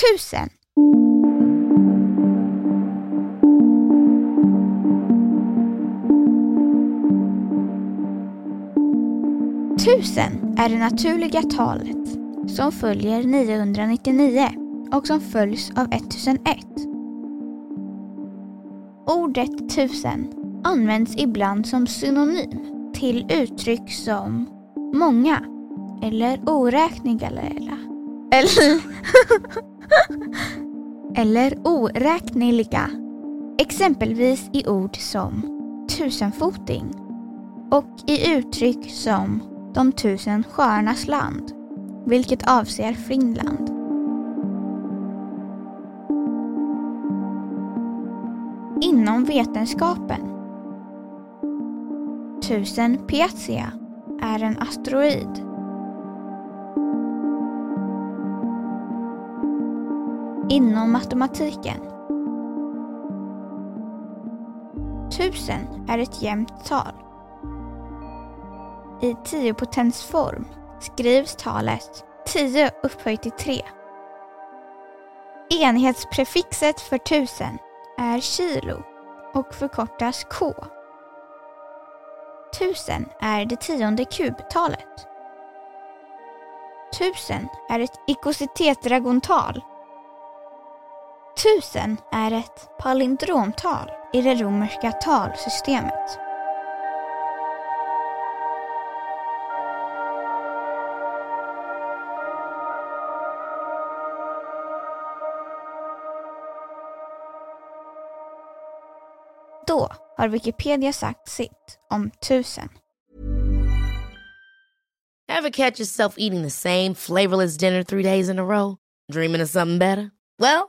Tusen. Tusen är det naturliga talet som följer 999 och som följs av 1001. Ordet tusen används ibland som synonym till uttryck som många eller oräkneliga eller, eller oräkneliga. Exempelvis i ord som tusenfoting och i uttryck som de tusen sjöarnas land, vilket avser Finland. Inom vetenskapen Tusen Piazia är en asteroid inom matematiken. Tusen är ett jämnt tal. I tiopotensform skrivs talet 10 upphöjt till 3. Enhetsprefixet för tusen är kilo och förkortas K. Tusen är det tionde kubtalet. Tusen är ett ikositetragontal Tusen är ett palindromtal i det romerska talsystemet. Då har Wikipedia sagt sitt om tusen. Ever catch yourself eating the same flavorless dinner three days in a row? Dreaming of something better? Well,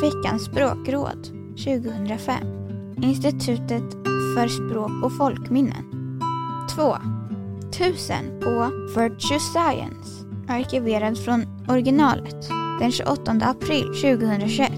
Veckans språkråd 2005. Institutet för språk och folkminnen. 2. Tusen på Virtue Science. Arkiverad från originalet den 28 april 2021.